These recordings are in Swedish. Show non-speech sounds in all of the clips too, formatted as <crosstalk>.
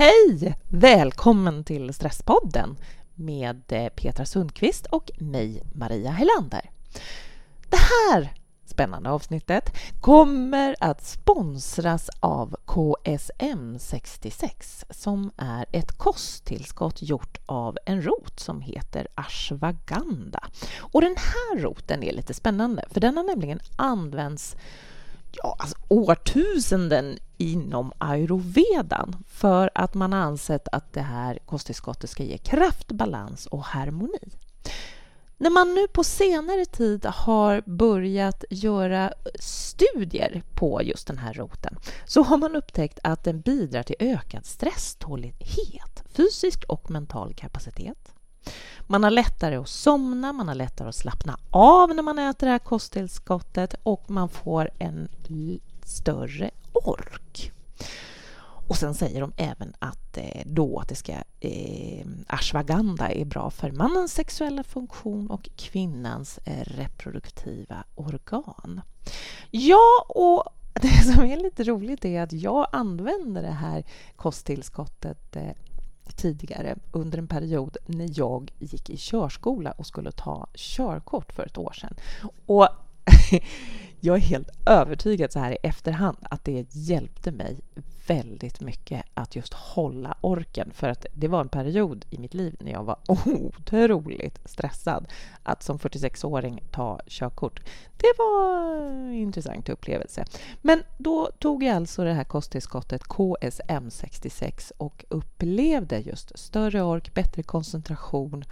Hej! Välkommen till Stresspodden med eh, Petra Sundqvist och mig, Maria Helander. Det här spännande avsnittet kommer att sponsras av KSM 66 som är ett kosttillskott gjort av en rot som heter ashwagandha. Och den här roten är lite spännande för den har nämligen använts ja, alltså årtusenden inom ayurvedan för att man har ansett att det här kosttillskottet ska ge kraft, balans och harmoni. När man nu på senare tid har börjat göra studier på just den här roten så har man upptäckt att den bidrar till ökad stresstålighet, fysisk och mental kapacitet. Man har lättare att somna, man har lättare att slappna av när man äter det här kosttillskottet och man får en större ork. Och sen säger de även att eh, då att det ska eh, ashwagandha är bra för mannens sexuella funktion och kvinnans eh, reproduktiva organ. Ja, och <laughs> det som är lite roligt är att jag använder det här kosttillskottet eh, tidigare under en period när jag gick i körskola och skulle ta körkort för ett år sedan. Och <laughs> jag är helt övertygad så här i efterhand att det hjälpte mig väldigt mycket att just hålla orken för att det var en period i mitt liv när jag var <laughs> otroligt stressad. Att som 46-åring ta körkort, det var en intressant upplevelse. Men då tog jag alltså det här kosttillskottet KSM 66 och upplevde just större ork, bättre koncentration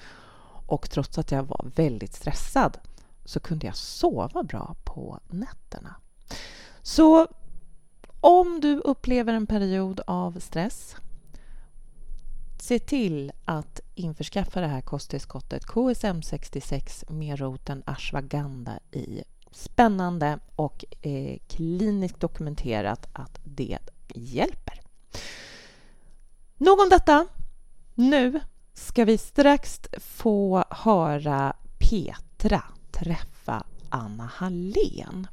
och trots att jag var väldigt stressad så kunde jag sova bra på nätterna. Så om du upplever en period av stress se till att införskaffa det här kosttillskottet KSM 66 med roten ashwagandha i. Spännande och eh, kliniskt dokumenterat att det hjälper. Nog om detta. Nu ska vi strax få höra Petra träffa Anna Hallén.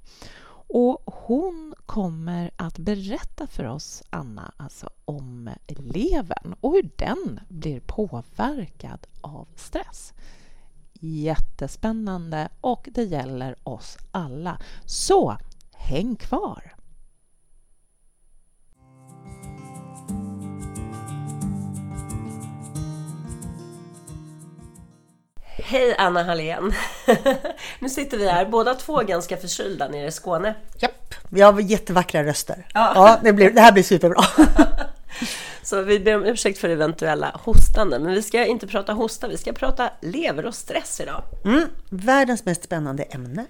Och hon kommer att berätta för oss, Anna, alltså om levern och hur den blir påverkad av stress. Jättespännande och det gäller oss alla. Så häng kvar! Hej Anna Hallén! <laughs> nu sitter vi här, båda två ganska förkylda nere i Skåne. Japp, vi har jättevackra röster. Ja, ja det, blir, det här blir superbra. <laughs> Så vi ber om ursäkt för eventuella hostande, men vi ska inte prata hosta, vi ska prata lever och stress idag. Mm, världens mest spännande ämne.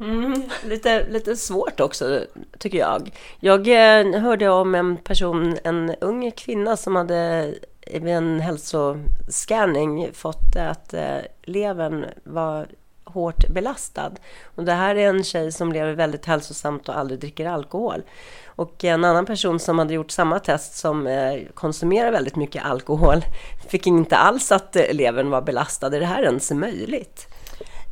Mm, lite, lite svårt också, tycker jag. Jag eh, hörde om en person, en ung kvinna som hade vid en hälsoscanning fått att eh, levern var hårt belastad. Och det här är en tjej som lever väldigt hälsosamt och aldrig dricker alkohol. Och en annan person som hade gjort samma test som eh, konsumerar väldigt mycket alkohol <laughs> fick inte alls att eh, levern var belastad. Är det här ens möjligt?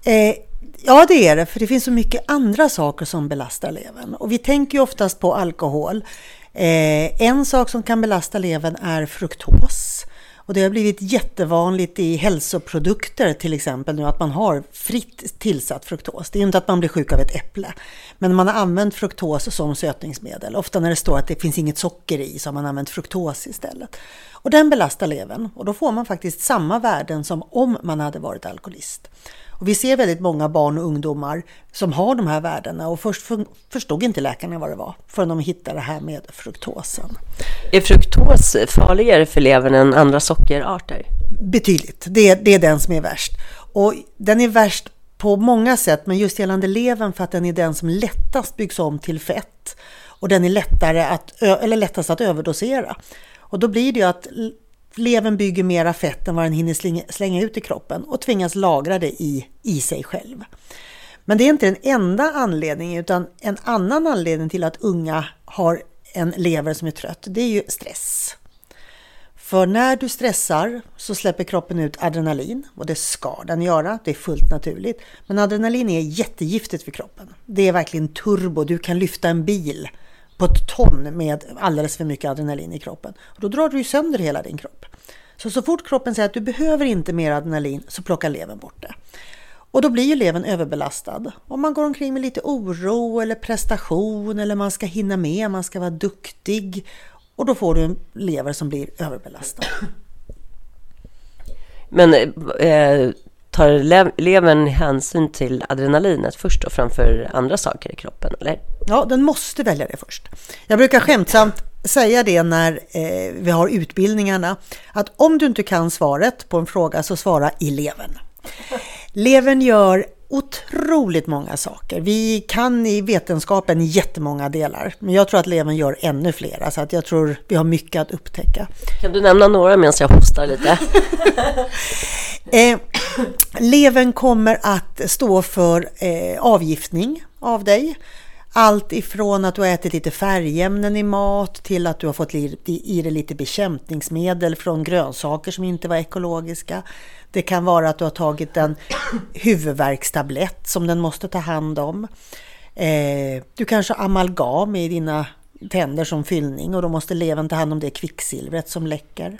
Eh, ja, det är det, för det finns så mycket andra saker som belastar levern. Och vi tänker ju oftast på alkohol. Eh, en sak som kan belasta levern är fruktos. Och det har blivit jättevanligt i hälsoprodukter till exempel nu att man har fritt tillsatt fruktos. Det är inte att man blir sjuk av ett äpple, men man har använt fruktos som sötningsmedel. Ofta när det står att det finns inget socker i så har man använt fruktos istället. Och den belastar levern och då får man faktiskt samma värden som om man hade varit alkoholist. Och vi ser väldigt många barn och ungdomar som har de här värdena och först förstod inte läkarna vad det var förrän de hittade det här med fruktosen. Är fruktos farligare för levern än andra sockerarter? Betydligt. Det, det är den som är värst. Och den är värst på många sätt, men just gällande levern för att den är den som lättast byggs om till fett och den är lättare att, eller lättast att överdosera. Och då blir det ju att Levern bygger mera fett än vad den hinner slänga ut i kroppen och tvingas lagra det i, i sig själv. Men det är inte den enda anledningen utan en annan anledning till att unga har en lever som är trött, det är ju stress. För när du stressar så släpper kroppen ut adrenalin och det ska den göra, det är fullt naturligt. Men adrenalin är jättegiftigt för kroppen. Det är verkligen turbo, du kan lyfta en bil på ett ton med alldeles för mycket adrenalin i kroppen. Och då drar du ju sönder hela din kropp. Så så fort kroppen säger att du behöver inte mer adrenalin så plockar levern bort det. Och då blir ju levern överbelastad. Om man går omkring med lite oro eller prestation eller man ska hinna med, man ska vara duktig. Och då får du en lever som blir överbelastad. Men eh, tar levern hänsyn till adrenalinet först och framför andra saker i kroppen, eller? Ja, den måste välja det först. Jag brukar skämtsamt säga det när eh, vi har utbildningarna, att om du inte kan svaret på en fråga så svara i levern. Levern gör otroligt många saker. Vi kan i vetenskapen jättemånga delar, men jag tror att levern gör ännu fler. Så att jag tror vi har mycket att upptäcka. Kan du nämna några medan jag hostar lite? <laughs> eh, levern kommer att stå för eh, avgiftning av dig. Allt ifrån att du har ätit lite färgämnen i mat till att du har fått i dig lite bekämpningsmedel från grönsaker som inte var ekologiska. Det kan vara att du har tagit en huvudvärkstablett som den måste ta hand om. Eh, du kanske har amalgam i dina tänder som fyllning och då måste levern ta hand om det kvicksilvret som läcker.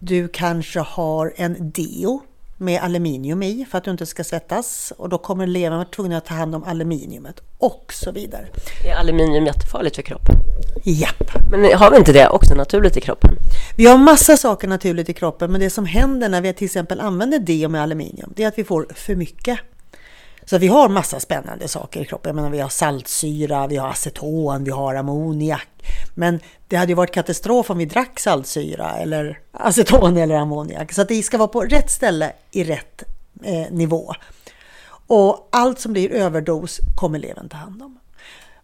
Du kanske har en deo med aluminium i för att du inte ska svettas och då kommer levern vara tvungen att ta hand om aluminiumet och så vidare. Är aluminium jättefarligt för kroppen? Japp. Men har vi inte det också naturligt i kroppen? Vi har massa saker naturligt i kroppen men det som händer när vi till exempel använder deo med aluminium det är att vi får för mycket. Så vi har massa spännande saker i kroppen. Jag menar, vi har saltsyra, vi har aceton, vi har ammoniak. Men det hade ju varit katastrof om vi drack saltsyra eller aceton eller ammoniak. Så att det ska vara på rätt ställe i rätt eh, nivå. Och allt som blir överdos kommer levern ta hand om.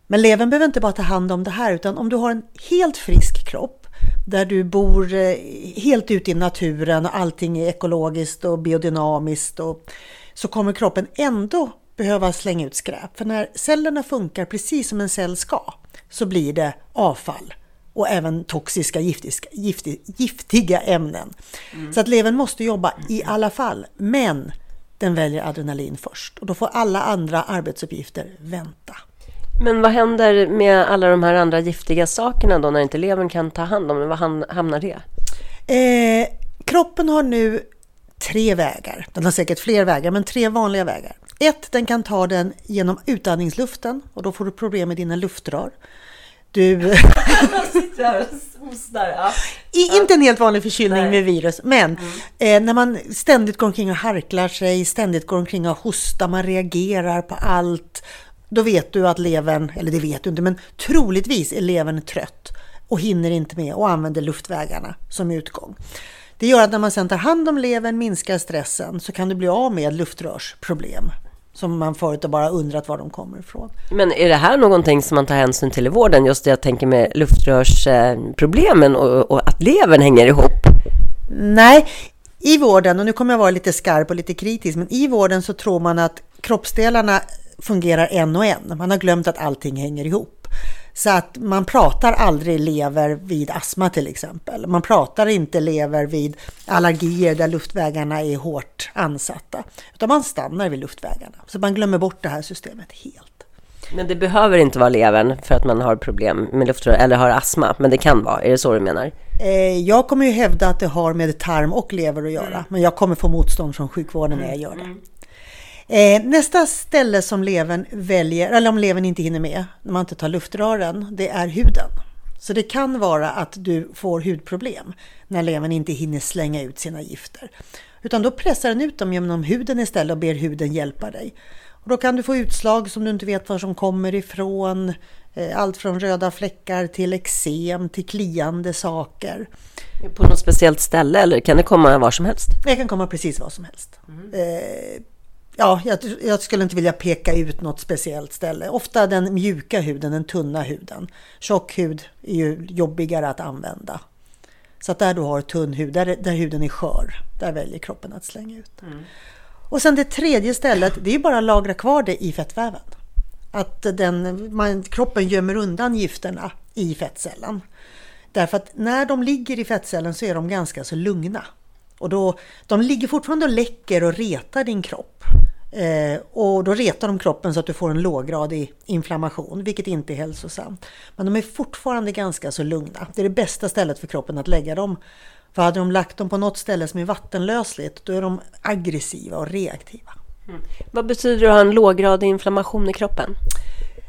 Men levern behöver inte bara ta hand om det här utan om du har en helt frisk kropp där du bor eh, helt ute i naturen och allting är ekologiskt och biodynamiskt och så kommer kroppen ändå behöva slänga ut skräp. För när cellerna funkar precis som en cell ska så blir det avfall och även toxiska giftiga, giftiga ämnen. Mm. Så att levern måste jobba i alla fall. Men den väljer adrenalin först och då får alla andra arbetsuppgifter vänta. Men vad händer med alla de här andra giftiga sakerna då när inte levern kan ta hand om det? Var hamnar det? Eh, kroppen har nu tre vägar. Den har säkert fler vägar, men tre vanliga vägar. Ett, den kan ta den genom utandningsluften och då får du problem med dina luftrör. Du... <laughs> hostar. Ja. Inte en helt vanlig förkylning Nej. med virus, men mm. eh, när man ständigt går omkring och harklar sig, ständigt går omkring och hostar, man reagerar på allt. Då vet du att levern, eller det vet du inte, men troligtvis är levern trött och hinner inte med och använder luftvägarna som utgång. Det gör att när man sedan tar hand om levern, minskar stressen, så kan du bli av med luftrörsproblem som man förut har bara undrat var de kommer ifrån. Men är det här någonting som man tar hänsyn till i vården? Just det jag tänker med luftrörsproblemen och, och att levern hänger ihop. Nej, i vården, och nu kommer jag vara lite skarp och lite kritisk, men i vården så tror man att kroppsdelarna fungerar en och en. Man har glömt att allting hänger ihop. Så att man pratar aldrig lever vid astma till exempel. Man pratar inte lever vid allergier där luftvägarna är hårt ansatta. Utan man stannar vid luftvägarna. Så man glömmer bort det här systemet helt. Men det behöver inte vara levern för att man har problem med luftrör eller har astma, men det kan vara. Är det så du menar? Eh, jag kommer ju hävda att det har med tarm och lever att göra, mm. men jag kommer få motstånd från sjukvården när jag gör det. Eh, nästa ställe som levern väljer, eller om levern inte hinner med, när man inte tar luftrören, det är huden. Så det kan vara att du får hudproblem när levern inte hinner slänga ut sina gifter. Utan då pressar den ut dem genom huden istället och ber huden hjälpa dig. Och då kan du få utslag som du inte vet var som kommer ifrån. Eh, allt från röda fläckar till eksem till kliande saker. På något speciellt ställe eller kan det komma var som helst? Det kan komma precis var som helst. Mm. Eh, Ja, jag, jag, skulle inte vilja peka ut något speciellt ställe. Ofta den mjuka huden, den tunna huden. Tjock hud är ju jobbigare att använda. Så att där du har tunn hud, där, där huden är skör, där väljer kroppen att slänga ut. Mm. Och sen det tredje stället, det är ju bara att lagra kvar det i fettväven. Att den, man, kroppen gömmer undan gifterna i fettcellen. Därför att när de ligger i fettcellen så är de ganska så lugna. Och då, de ligger fortfarande och läcker och retar din kropp. Eh, och då retar de kroppen så att du får en låggradig inflammation, vilket inte är hälsosamt. Men de är fortfarande ganska så lugna. Det är det bästa stället för kroppen att lägga dem. För hade de lagt dem på något ställe som är vattenlösligt, då är de aggressiva och reaktiva. Mm. Vad betyder det att ha en låggradig inflammation i kroppen?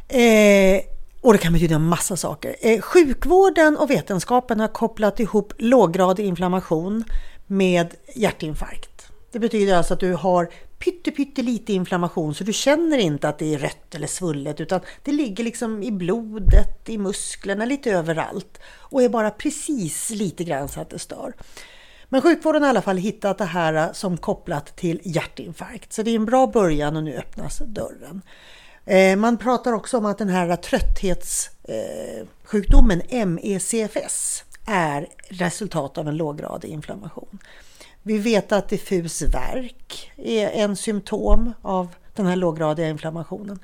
Eh, och det kan betyda en massa saker. Eh, sjukvården och vetenskapen har kopplat ihop låggradig inflammation med hjärtinfarkt. Det betyder alltså att du har pyttelite inflammation så du känner inte att det är rött eller svullet utan det ligger liksom i blodet, i musklerna, lite överallt och är bara precis lite grann så att det stör. Men sjukvården har i alla fall hittat det här eh, som kopplat till hjärtinfarkt så det är en bra början och nu öppnas dörren. Eh, man pratar också om att den här trötthetssjukdomen eh, MECFS är resultat av en låggradig inflammation. Vi vet att diffus värk är en symptom av den här låggradiga inflammationen.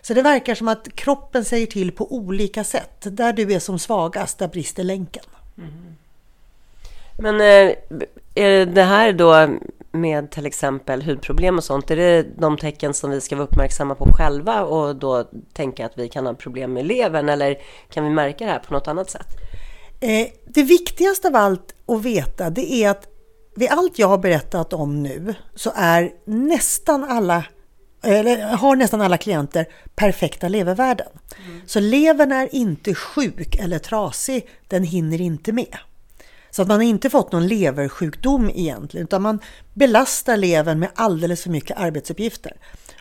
Så det verkar som att kroppen säger till på olika sätt. Där du är som svagast, där brister länken. Mm. Men eh, är det här då med till exempel hudproblem och sånt, är det de tecken som vi ska vara uppmärksamma på själva och då tänka att vi kan ha problem med levern eller kan vi märka det här på något annat sätt? Eh, det viktigaste av allt att veta det är att vid allt jag har berättat om nu så är nästan alla eller har nästan alla klienter perfekta levervärden. Mm. Så levern är inte sjuk eller trasig, den hinner inte med. Så att man har inte fått någon leversjukdom egentligen, utan man belastar levern med alldeles för mycket arbetsuppgifter.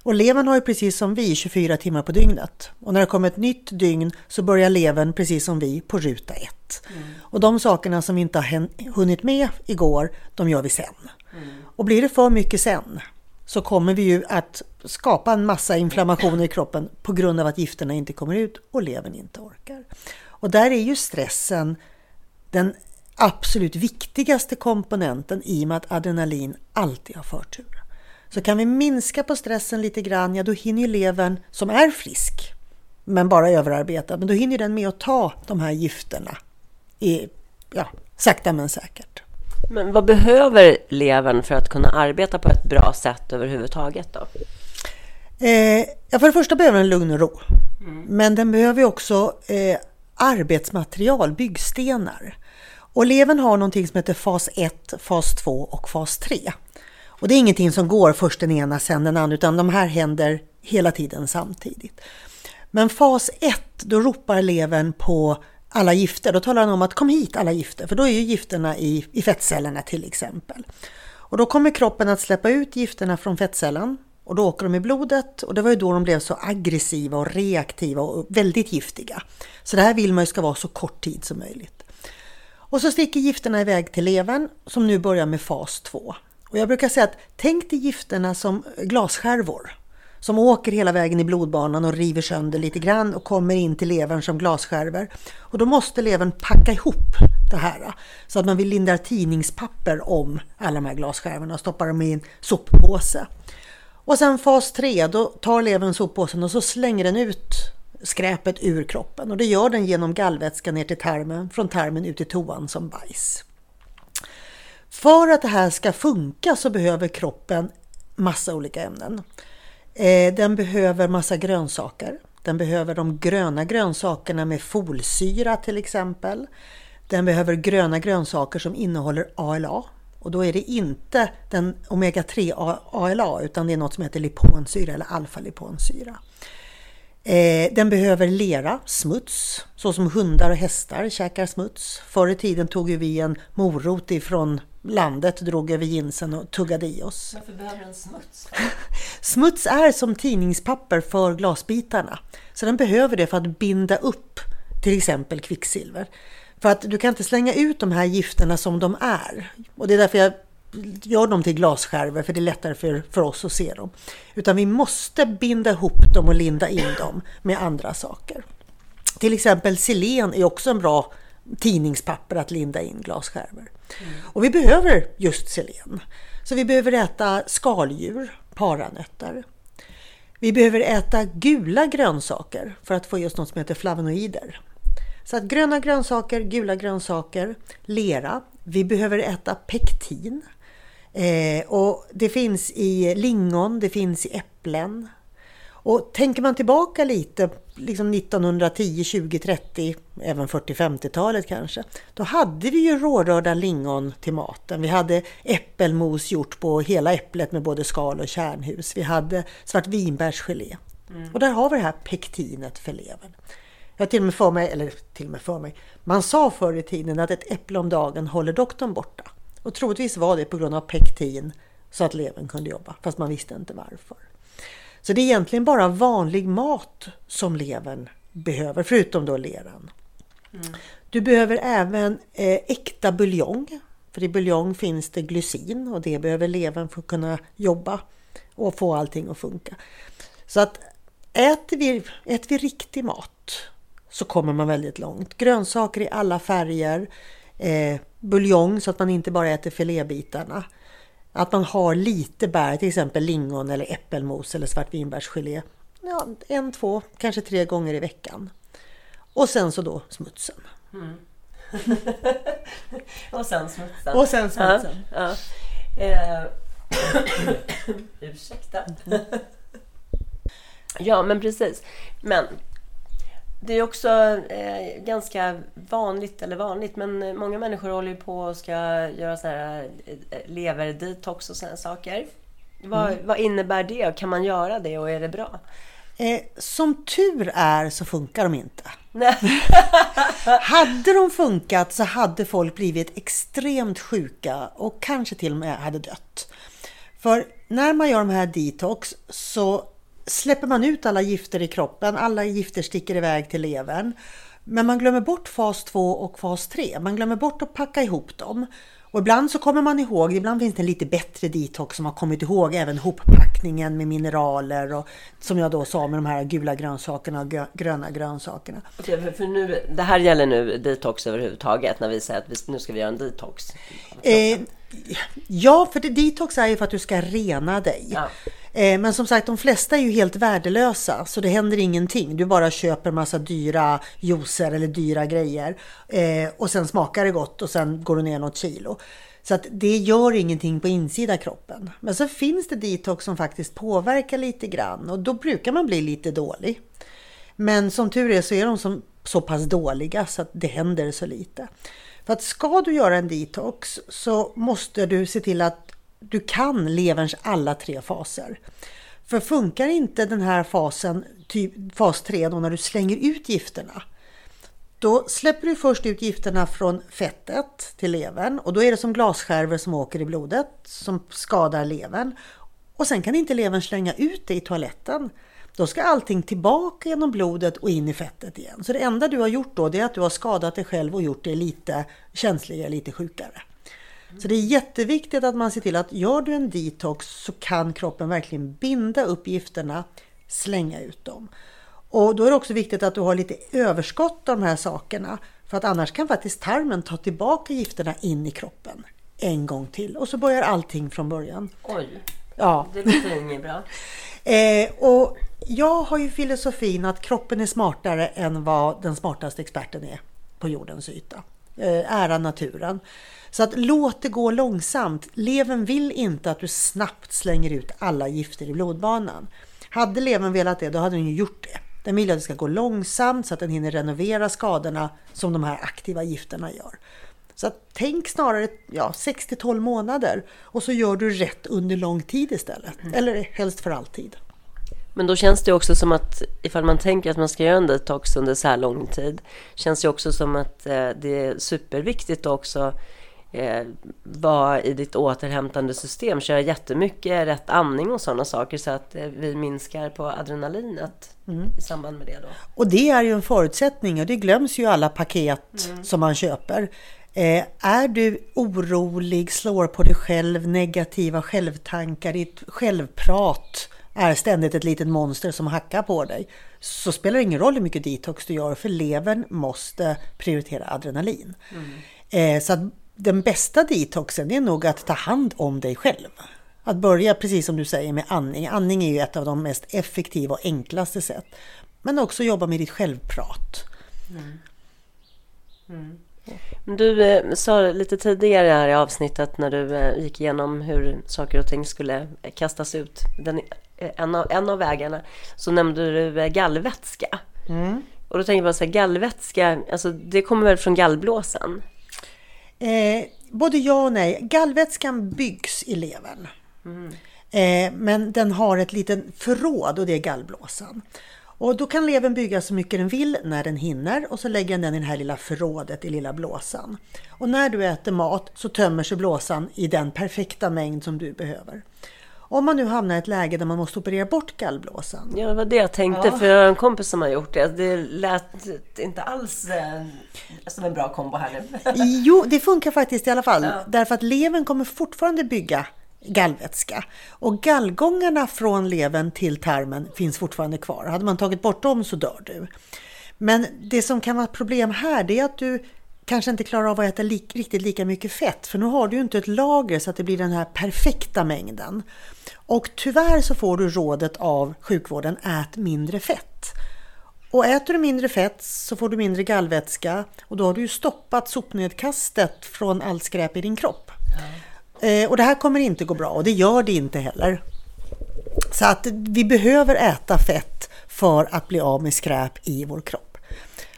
Och levern har ju precis som vi 24 timmar på dygnet. Och när det kommer ett nytt dygn så börjar levern precis som vi på ruta ett. Mm. Och de sakerna som vi inte har hunnit med igår, de gör vi sen. Mm. Och blir det för mycket sen så kommer vi ju att skapa en massa inflammationer i kroppen på grund av att gifterna inte kommer ut och levern inte orkar. Och där är ju stressen den absolut viktigaste komponenten i och med att adrenalin alltid har förtur. Så kan vi minska på stressen lite grann, ja då hinner levern, som är frisk, men bara överarbetad, men då hinner den med att ta de här gifterna i, ja, sakta men säkert. Men vad behöver levern för att kunna arbeta på ett bra sätt överhuvudtaget då? Eh, ja, för det första behöver den lugn och ro. Mm. Men den behöver också eh, arbetsmaterial, byggstenar. Och levern har någonting som heter fas 1, fas 2 och fas 3. Och det är ingenting som går först den ena, sen den andra, utan de här händer hela tiden samtidigt. Men fas 1, då ropar levern på alla gifter. Då talar han om att kom hit alla gifter, för då är ju gifterna i, i fettcellerna till exempel. Och då kommer kroppen att släppa ut gifterna från fettcellen och då åker de i blodet och det var ju då de blev så aggressiva och reaktiva och väldigt giftiga. Så det här vill man ju ska vara så kort tid som möjligt. Och så sticker gifterna iväg till levern som nu börjar med fas 2. Och jag brukar säga att tänk dig gifterna som glasskärvor som åker hela vägen i blodbanan och river sönder lite grann och kommer in till levern som glasskärvor. Och då måste levern packa ihop det här så att man vill linda tidningspapper om alla de här glasskärvorna och stoppa dem i en soppåse. Och sen fas 3, då tar levern soppåsen och så slänger den ut skräpet ur kroppen och det gör den genom gallvätska ner till tarmen, från tarmen ut i toan som bajs. För att det här ska funka så behöver kroppen massa olika ämnen. Eh, den behöver massa grönsaker. Den behöver de gröna grönsakerna med folsyra till exempel. Den behöver gröna grönsaker som innehåller ALA. Och då är det inte den omega-3 ALA utan det är något som heter liponsyra eller alfa-liponsyra. Eh, den behöver lera, smuts, så som hundar och hästar käkar smuts. Förr i tiden tog vi en morot ifrån landet, drog över jeansen och tuggade i oss. Varför behöver den smuts? <laughs> smuts är som tidningspapper för glasbitarna. Så den behöver det för att binda upp till exempel kvicksilver. För att du kan inte slänga ut de här gifterna som de är. Och det är därför jag gör dem till glasskärvor för det är lättare för, för oss att se dem. Utan vi måste binda ihop dem och linda in dem med andra saker. Till exempel selen är också en bra tidningspapper att linda in glasskärvor. Mm. Och vi behöver just selen. Så vi behöver äta skaldjur, paranötter. Vi behöver äta gula grönsaker för att få just något som heter flavonoider. Så att gröna grönsaker, gula grönsaker, lera. Vi behöver äta pektin. Eh, och det finns i lingon, det finns i äpplen. Och tänker man tillbaka lite, liksom 1910, 20, 30, även 40, 50-talet kanske. Då hade vi ju rårörda lingon till maten. Vi hade äppelmos gjort på hela äpplet med både skal och kärnhus. Vi hade svartvinbärsgelé. Mm. Och där har vi det här pektinet för levern. Jag till och med för mig, eller till och med för mig, man sa förr i tiden att ett äpple om dagen håller doktorn borta. Och troligtvis var det på grund av pektin så att levern kunde jobba, fast man visste inte varför. Så det är egentligen bara vanlig mat som levern behöver, förutom då leran. Mm. Du behöver även eh, äkta buljong, för i buljong finns det glycin och det behöver levern för att kunna jobba och få allting att funka. Så att äter vi, äter vi riktig mat så kommer man väldigt långt. Grönsaker i alla färger, eh, buljong så att man inte bara äter filébitarna. Att man har lite bär, till exempel lingon eller äppelmos eller svartvinbärsgelé. Ja, en, två, kanske tre gånger i veckan. Och sen så då smutsen. Mm. <laughs> och sen smutsen. Och sen smutsen. Ja, ja. Eh. <coughs> Ursäkta. ja, men precis. Men det är också eh, ganska vanligt, eller vanligt, men många människor håller ju på och ska göra sådana här eh, leverdetox och sådana saker. Vad, mm. vad innebär det? Kan man göra det och är det bra? Eh, som tur är så funkar de inte. <laughs> hade de funkat så hade folk blivit extremt sjuka och kanske till och med hade dött. För när man gör de här detox så släpper man ut alla gifter i kroppen, alla gifter sticker iväg till levern. Men man glömmer bort fas 2 och fas 3. Man glömmer bort att packa ihop dem. Och ibland så kommer man ihåg, ibland finns det en lite bättre detox som har kommit ihåg även hoppackningen med mineraler och som jag då sa med de här gula grönsakerna och gröna grönsakerna. Okej, för nu, det här gäller nu detox överhuvudtaget när vi säger att vi, nu ska vi göra en detox? Eh, ja, för det, detox är ju för att du ska rena dig. Ja. Eh, men som sagt, de flesta är ju helt värdelösa så det händer ingenting. Du bara köper massa dyra juicer eller dyra grejer eh, och sen smakar det gott och sen går du ner något kilo. Så att det gör ingenting på insida kroppen. Men så finns det detox som faktiskt påverkar lite grann och då brukar man bli lite dålig. Men som tur är så är de som, så pass dåliga så att det händer så lite. För att ska du göra en detox så måste du se till att du kan leverns alla tre faser. För funkar inte den här fasen, typ fas 3, då när du slänger ut gifterna, då släpper du först ut gifterna från fettet till levern och då är det som glasskärvor som åker i blodet som skadar levern. Och sen kan inte levern slänga ut det i toaletten. Då ska allting tillbaka genom blodet och in i fettet igen. Så det enda du har gjort då det är att du har skadat dig själv och gjort dig lite känsligare, lite sjukare. Så det är jätteviktigt att man ser till att gör du en detox så kan kroppen verkligen binda upp gifterna, slänga ut dem. Och då är det också viktigt att du har lite överskott av de här sakerna. För att annars kan faktiskt tarmen ta tillbaka gifterna in i kroppen en gång till. Och så börjar allting från början. Oj, ja. det låter inget bra. <laughs> Eh, och jag har ju filosofin att kroppen är smartare än vad den smartaste experten är på jordens yta. Eh, ära naturen. Så att låt det gå långsamt. Levern vill inte att du snabbt slänger ut alla gifter i blodbanan. Hade levern velat det, då hade den ju gjort det. Den vill att det ska gå långsamt så att den hinner renovera skadorna som de här aktiva gifterna gör. Så tänk snarare ja, 6 12 månader och så gör du rätt under lång tid istället. Mm. Eller helst för alltid. Men då känns det också som att ifall man tänker att man ska göra en detox under så här lång tid, känns det också som att eh, det är superviktigt också eh, vara i ditt återhämtande system, köra jättemycket rätt andning och sådana saker så att eh, vi minskar på adrenalinet mm. i samband med det. Då. Och det är ju en förutsättning och det glöms ju alla paket mm. som man köper. Eh, är du orolig, slår på dig själv, negativa självtankar, ditt självprat är ständigt ett litet monster som hackar på dig så spelar det ingen roll hur mycket detox du gör för levern måste prioritera adrenalin. Mm. Eh, så att den bästa detoxen är nog att ta hand om dig själv. Att börja precis som du säger med andning. Andning är ju ett av de mest effektiva och enklaste sätt. Men också jobba med ditt självprat. Mm. Mm. Du eh, sa lite tidigare här i avsnittet när du eh, gick igenom hur saker och ting skulle kastas ut, den, eh, en, av, en av vägarna, så nämnde du eh, gallvätska. Mm. Och då tänker man så här, gallvätska, alltså det kommer väl från gallblåsan? Eh, både ja och nej. Gallvätskan byggs i levern. Eh, men den har ett litet förråd och det är gallblåsan. Och då kan levern bygga så mycket den vill när den hinner och så lägger den den i det här lilla förrådet i lilla blåsan. Och när du äter mat så tömmer sig blåsan i den perfekta mängd som du behöver. Om man nu hamnar i ett läge där man måste operera bort gallblåsan Ja, det var det jag tänkte, Ja. för jag har en kompis som har gjort det. Det lät inte alls eh, som en bra kombo här nu. Jo, det funkar faktiskt i alla fall. Ja. Därför att levern kommer fortfarande bygga gallvätska. Och gallgångarna från levern till tarmen finns fortfarande kvar. Hade man tagit bort dem så dör du. Men det som kan vara ett problem här det är att du kanske inte klarar av att äta li riktigt lika mycket fett. För nu har du ju inte ett lager så att det blir den här perfekta mängden. Och tyvärr så får du rådet av sjukvården, ät mindre fett. Och äter du mindre fett så får du mindre gallvätska och då har du ju stoppat sopnedkastet från allt skräp i din kropp. Ja. Eh, och det här kommer inte gå bra och det gör det inte heller. Så att vi behöver äta fett för att bli av med skräp i vår kropp.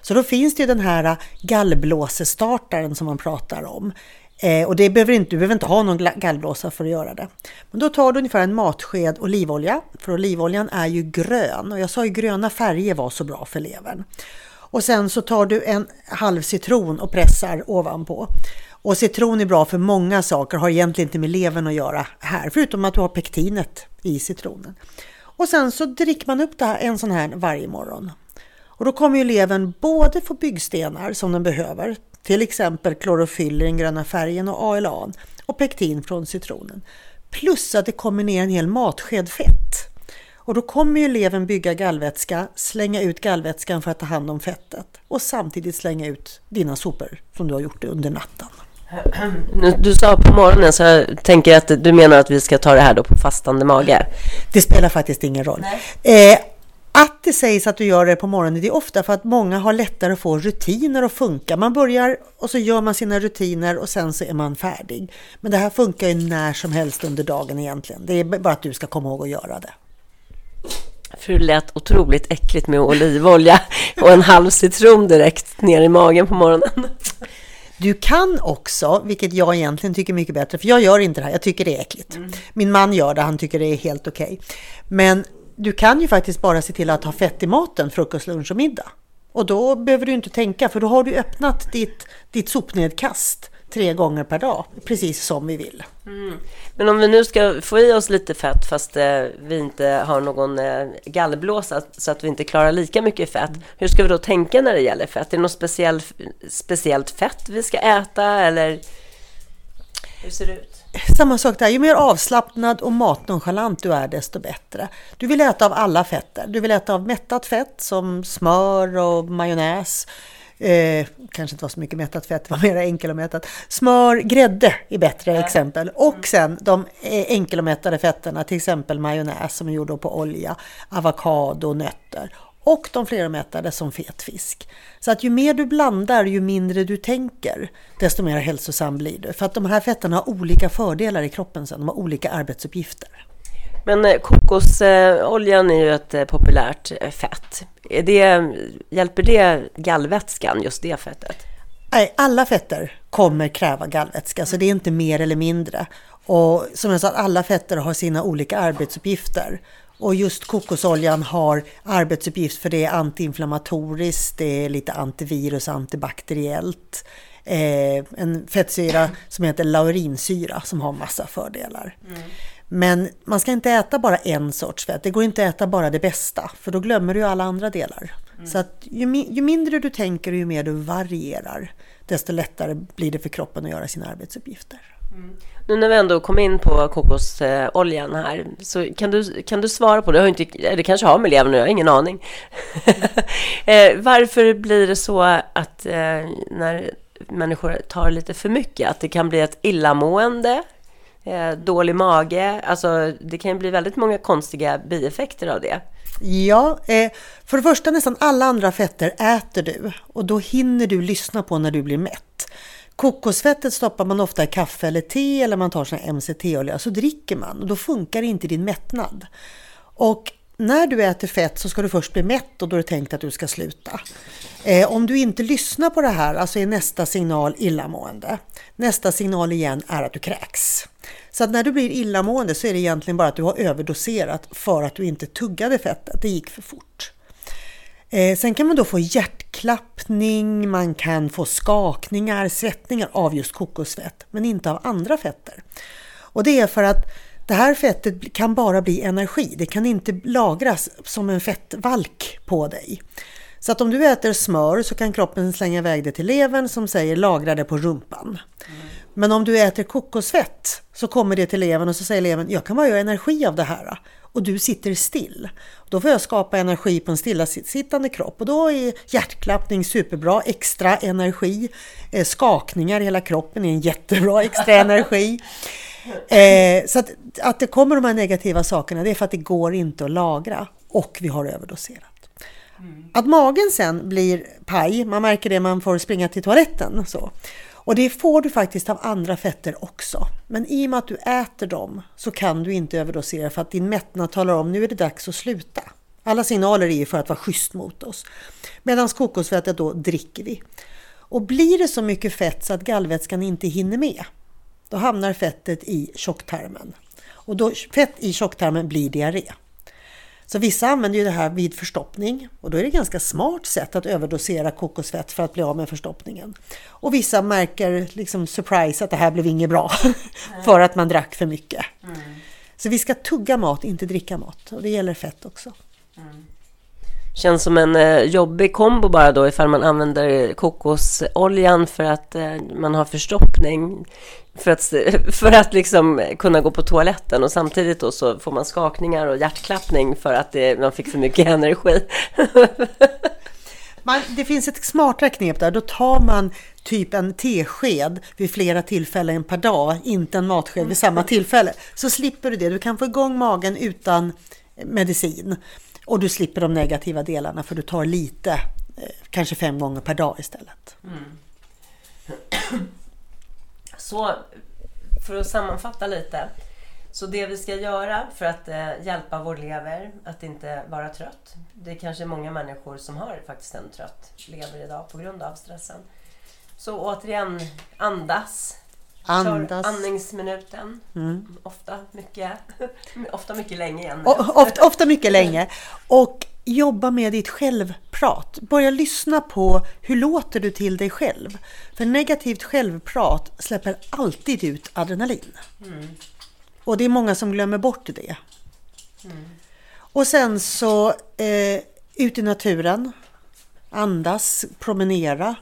Så då finns det ju den här eh, gallblåsestartaren som man pratar om. Eh, och det behöver inte, du behöver inte ha någon gallblåsa för att göra det. Men då tar du ungefär en matsked olivolja, för olivoljan är ju grön. Och jag sa ju gröna färger var så bra för levern. Och sen så tar du en halv citron och pressar ovanpå. Och citron är bra för många saker, har egentligen inte med levern att göra här, förutom att du har pektinet i citronen. Och sen så dricker man upp det här, en sån här varje morgon. Och då kommer ju levern både få byggstenar som den behöver, till exempel klorofyll i den gröna färgen och ALA och pektin från citronen. Plus att det kommer ner en hel matsked fett. Och då kommer ju levern bygga gallvätska, slänga ut gallvätskan för att ta hand om fettet och samtidigt slänga ut dina sopor som du har gjort under natten. Nu- Du sa på morgonen, så jag tänker att du menar att vi ska ta det här då på fastande mage. Det spelar faktiskt ingen roll. Eh, att det sägs att du gör det på morgonen, det är ofta för att många har lättare att få rutiner att funka. Man börjar och så gör man sina rutiner och sen så är man färdig. Men det här funkar ju när som helst under dagen egentligen. Det är bara att du ska komma ihåg att göra det. För det lät otroligt äckligt med olivolja och en halv citron direkt ner i magen på morgonen. Du kan också, vilket jag egentligen tycker är mycket bättre, för jag gör inte det här, jag tycker det är äckligt. Min man gör det, han tycker det är helt okej. Men du kan ju faktiskt bara se till att ha fett i maten, frukost, lunch och middag. Och då behöver du inte tänka, för då har du öppnat ditt, ditt sopnedkast tre gånger per dag, precis som vi vill. Men om vi nu ska få i oss lite fett fast eh, vi inte har någon eh, gallblåsa så att vi inte klarar lika mycket fett. Hur ska vi då tänka när det gäller fett? Är det något speciell, speciellt fett vi ska äta eller hur ser det ut? Samma sak där, ju mer avslappnad och matnonchalant du är desto bättre. Du vill äta av alla fetter. Du vill äta av mättat fett som smör och majonnäs. Eh, kanske inte var så mycket mättat fett, det var mer enkel och mättat. Smör, grädde är bättre exempel. Och sen de eh, enkel och mättade fetterna, till exempel majonnäs som är gjord på olja, avokado, nötter. Och de flermättade som fet fisk. Så att ju mer du blandar, ju mindre du tänker, desto mer hälsosam blir du. För att de här fetterna har olika fördelar i kroppen sen, de har olika arbetsuppgifter. Men eh, kokosoljan är ju ett eh, populärt fett. Det, hjälper det gallvätskan, just det fettet? Nej, alla fetter kommer kräva gallvätska, så det är inte mer eller mindre. Och som jag sa, alla fetter har sina olika arbetsuppgifter. Och just kokosoljan har arbetsuppgift för det är antiinflammatoriskt, det är lite antivirus, antibakteriellt. Eh, en fettsyra som heter laurinsyra som har massa fördelar. Men man ska inte äta bara en sorts fett. Det går inte att äta bara det bästa, för då glömmer du alla andra delar. Så att ju, ju mindre du tänker och ju mer du varierar, desto lättare blir det för kroppen att göra sina arbetsuppgifter. Nu när vi ändå kom in på kokosoljan här, så kan du, kan du svara på det? Har inte, det kanske har med levern jag har ingen aning. <laughs> eh, varför blir det så att eh, när människor tar lite för mycket, att det kan bli ett illamående, Eh, dålig mage, alltså det kan ju bli väldigt många konstiga bieffekter av det. Ja, eh, för det första nästan alla andra fetter äter du och då hinner du lyssna på när du blir mätt. Kokosfettet stoppar man ofta i kaffe eller te eller man tar sån MCT-olja så dricker man och då funkar inte din mättnad. Och när du äter fett så ska du först bli mätt och då är det tänkt att du ska sluta. Eh, om du inte lyssnar på det här, alltså är nästa signal illamående. Nästa signal igen är att du kräks. Så att när du blir illamående så är det egentligen bara att du har överdoserat för att du inte tuggade fettet, det gick för fort. Eh, sen kan man då få hjärtklappning, man kan få skakningar, svettningar av just kokosfett, men inte av andra fetter. Och det är för att det här fettet kan bara bli energi, det kan inte lagras som en fettvalk på dig. Så att om du äter smör så kan kroppen slänga iväg det till levern som säger lagra det på rumpan. Mm. Men om du äter kokosfett så kommer det till levern och så säger levern jag kan bara göra energi av det här och du sitter still. Då får jag skapa energi på en stillasittande kropp och då är hjärtklappning superbra, extra energi, eh, skakningar i hela kroppen är en jättebra <laughs> extra energi. Eh, så att, att det kommer de här negativa sakerna det är för att det går inte att lagra och vi har överdoserat. Mm. Att magen sen blir paj, man märker det man får springa till toaletten. Så. Och det får du faktiskt av andra fetter också. Men i och med att du äter dem så kan du inte överdosera för att din mättnad talar om nu är det dags att sluta. Alla signaler är ju för att vara schysst mot oss. Medan kokosfettet då dricker vi. Och blir det så mycket fett så att gallvätskan inte hinner med, då hamnar fettet i tjocktarmen. Och då, fett i tjocktarmen blir diarré. Så vissa använder ju det här vid förstoppning och då är det ett ganska smart sätt att överdosera kokosfett för att bli av med förstoppningen. Och vissa märker liksom surprise att det här blev inget bra <laughs> för att man drack för mycket. Mm. Så vi ska tugga mat, inte dricka mat och det gäller fett också. Mm. Känns som en eh, jobbig kombo bara då ifall man använder kokosoljan för att eh, man har förstoppning för att, <laughs> för att liksom kunna gå på toaletten och samtidigt då så får man skakningar och hjärtklappning för att det, man fick för mycket <laughs> energi. Man, det finns ett smartare knep där. Då tar man typ en tesked vid flera tillfällen per dag, inte en matsked vid samma tillfälle. Så slipper du det. Du kan få igång magen utan medicin och du slipper de negativa delarna för du tar lite, eh, kanske fem gånger per dag istället. Mm. Så för att sammanfatta lite. Så det vi ska göra för att eh, hjälpa vår lever att inte vara trött. Det är kanske många människor som har faktiskt en trött lever idag på grund av stressen. Så återigen, andas. Andas. Kör andningsminuten. Mm. Ofta, mycket, <laughs> ofta mycket länge igen. Ofta, ofta mycket länge. Och jobba med ditt självprat. Börja lyssna på hur låter du till dig själv. För negativt självprat släpper alltid ut adrenalin. Mm. Och det är många som glömmer bort det. Mm. Och sen så eh, ut i naturen. Andas, promenera.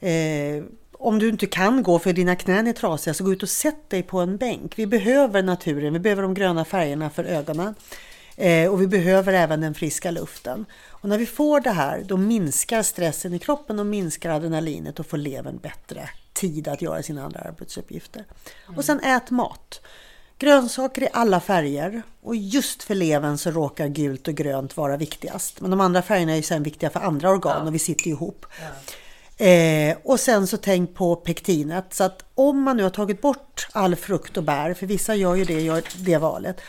Eh, om du inte kan gå för dina knän är trasiga så gå ut och sätt dig på en bänk. Vi behöver naturen, vi behöver de gröna färgerna för ögonen. Eh, och vi behöver även den friska luften. Och när vi får det här då minskar stressen i kroppen och minskar adrenalinet och får levern bättre tid att göra sina andra arbetsuppgifter. Mm. Och sen ät mat. Grönsaker i alla färger och just för levern så råkar gult och grönt vara viktigast. Men de andra färgerna är ju sen viktiga för andra organ ja. och vi sitter ihop. Ja. Eh, och sen så tänk på pektinet. Så att om man nu har tagit bort all frukt och bär, för vissa gör ju det, gör det valet,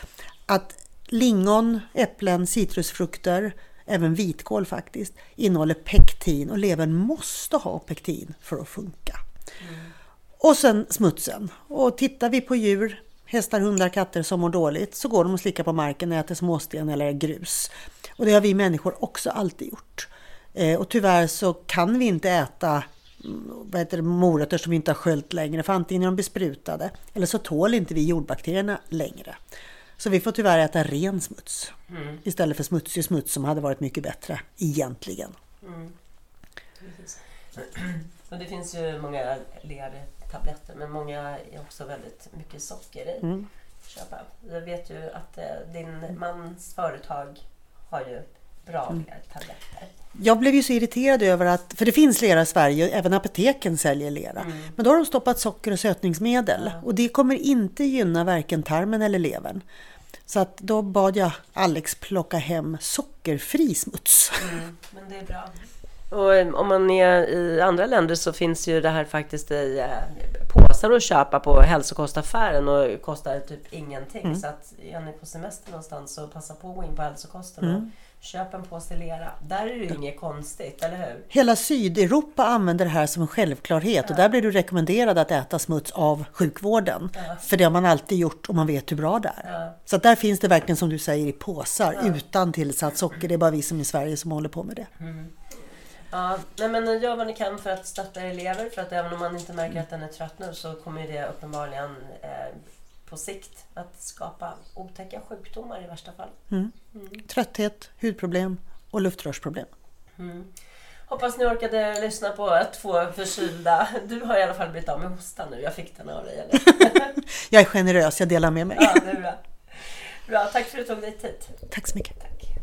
att lingon, äpplen, citrusfrukter, även vitkål faktiskt, innehåller pektin och levern måste ha pektin för att funka. Mm. Och sen smutsen. Och tittar vi på djur, hästar, hundar, katter som mår dåligt så går de och slickar på marken och äter småsten eller grus. Och det har vi människor också alltid gjort. Eh, och tyvärr så kan vi inte äta mm, vad heter det, morötter som vi inte har sköljt längre för antingen är de besprutade eller så tål inte vi jordbakterierna längre. Så vi får tyvärr äta ren smuts mm. istället för smutsig smuts som hade varit mycket bättre egentligen. Mm. Och <clears throat> det finns ju många lertabletter men många är också väldigt mycket socker i. Mm. Köpa. Jag vet ju att eh, din mans företag har ju bra mm. lertabletter. Jag blev ju så irriterad över att, för det finns lera i Sverige, även apoteken säljer lera. Mm. Men då har de stoppat socker och sötningsmedel ja. och det kommer inte gynna varken tarmen eller levern. Så att då bad jag Alex plocka hem sockerfri smuts. Mm, men det är bra. Och om man är i andra länder så finns ju det här faktiskt i eh, påsar att köpa på hälsokostaffären och kostar typ ingenting. Mm. Så att är ni på semester någonstans så passa på att gå in på hälsokosten mm. Köp en påse lera. Där är det ju inget konstigt, eller hur? Hela Sydeuropa använder det här som en självklarhet ja. och där blir du rekommenderad att äta smuts av sjukvården. Ja. För det har man alltid gjort och man vet hur bra det är. Ja. Så där finns det verkligen som du säger i påsar utan tillsatt socker. Det är bara vi som i Sverige som håller på med det. Mm. Ja, nej men gör vad ni kan för att stötta elever för att även om man inte märker att den är trött nu så kommer det uppenbarligen eh, på sikt att skapa otäcka sjukdomar i värsta fall. Mm. Mm. Trötthet, hudproblem och luftrörsproblem. Mm. Hoppas ni orkade lyssna på två förkylda. <laughs> Du har i alla fall blivit av med hostan nu. Jag fick den av dig. <laughs> jag är generös, jag delar med mig. Ja, det är bra. bra. Tack för att du tog dig tid. Tack så mycket. Tack.